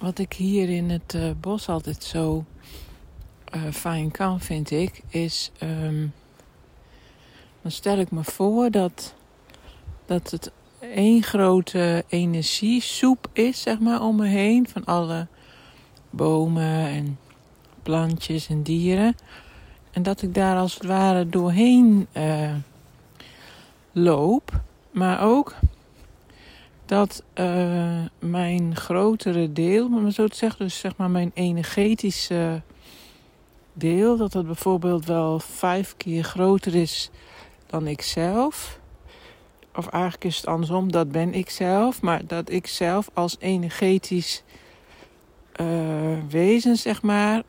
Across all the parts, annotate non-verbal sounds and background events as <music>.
wat ik hier in het uh, bos altijd zo uh, fijn kan, vind ik, is. Um, dan stel ik me voor dat, dat het één grote energiesoep is, zeg maar, om me heen. Van alle bomen en plantjes en dieren. En dat ik daar als het ware doorheen uh, loop. Maar ook dat uh, mijn grotere deel, om het zo te zeggen, dus zeg maar mijn energetische deel, dat het bijvoorbeeld wel vijf keer groter is dan ik zelf. Of eigenlijk is het andersom, dat ben ik zelf, maar dat ik zelf als energetisch uh, wezen, zeg maar,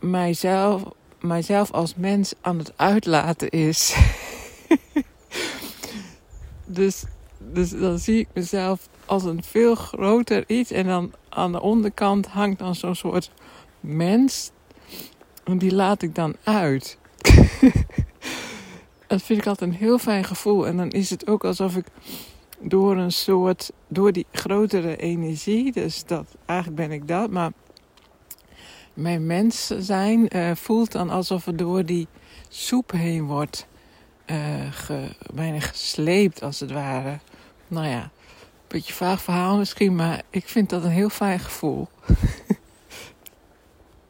mijzelf, mijzelf als mens aan het uitlaten is. <laughs> dus dus dan zie ik mezelf als een veel groter iets. En dan aan de onderkant hangt dan zo'n soort mens. En die laat ik dan uit. <laughs> dat vind ik altijd een heel fijn gevoel. En dan is het ook alsof ik door een soort, door die grotere energie, dus dat, eigenlijk ben ik dat, maar mijn mens zijn uh, voelt dan alsof het door die soep heen wordt uh, bijna gesleept als het ware nou ja, een beetje vaag verhaal misschien, maar ik vind dat een heel fijn gevoel.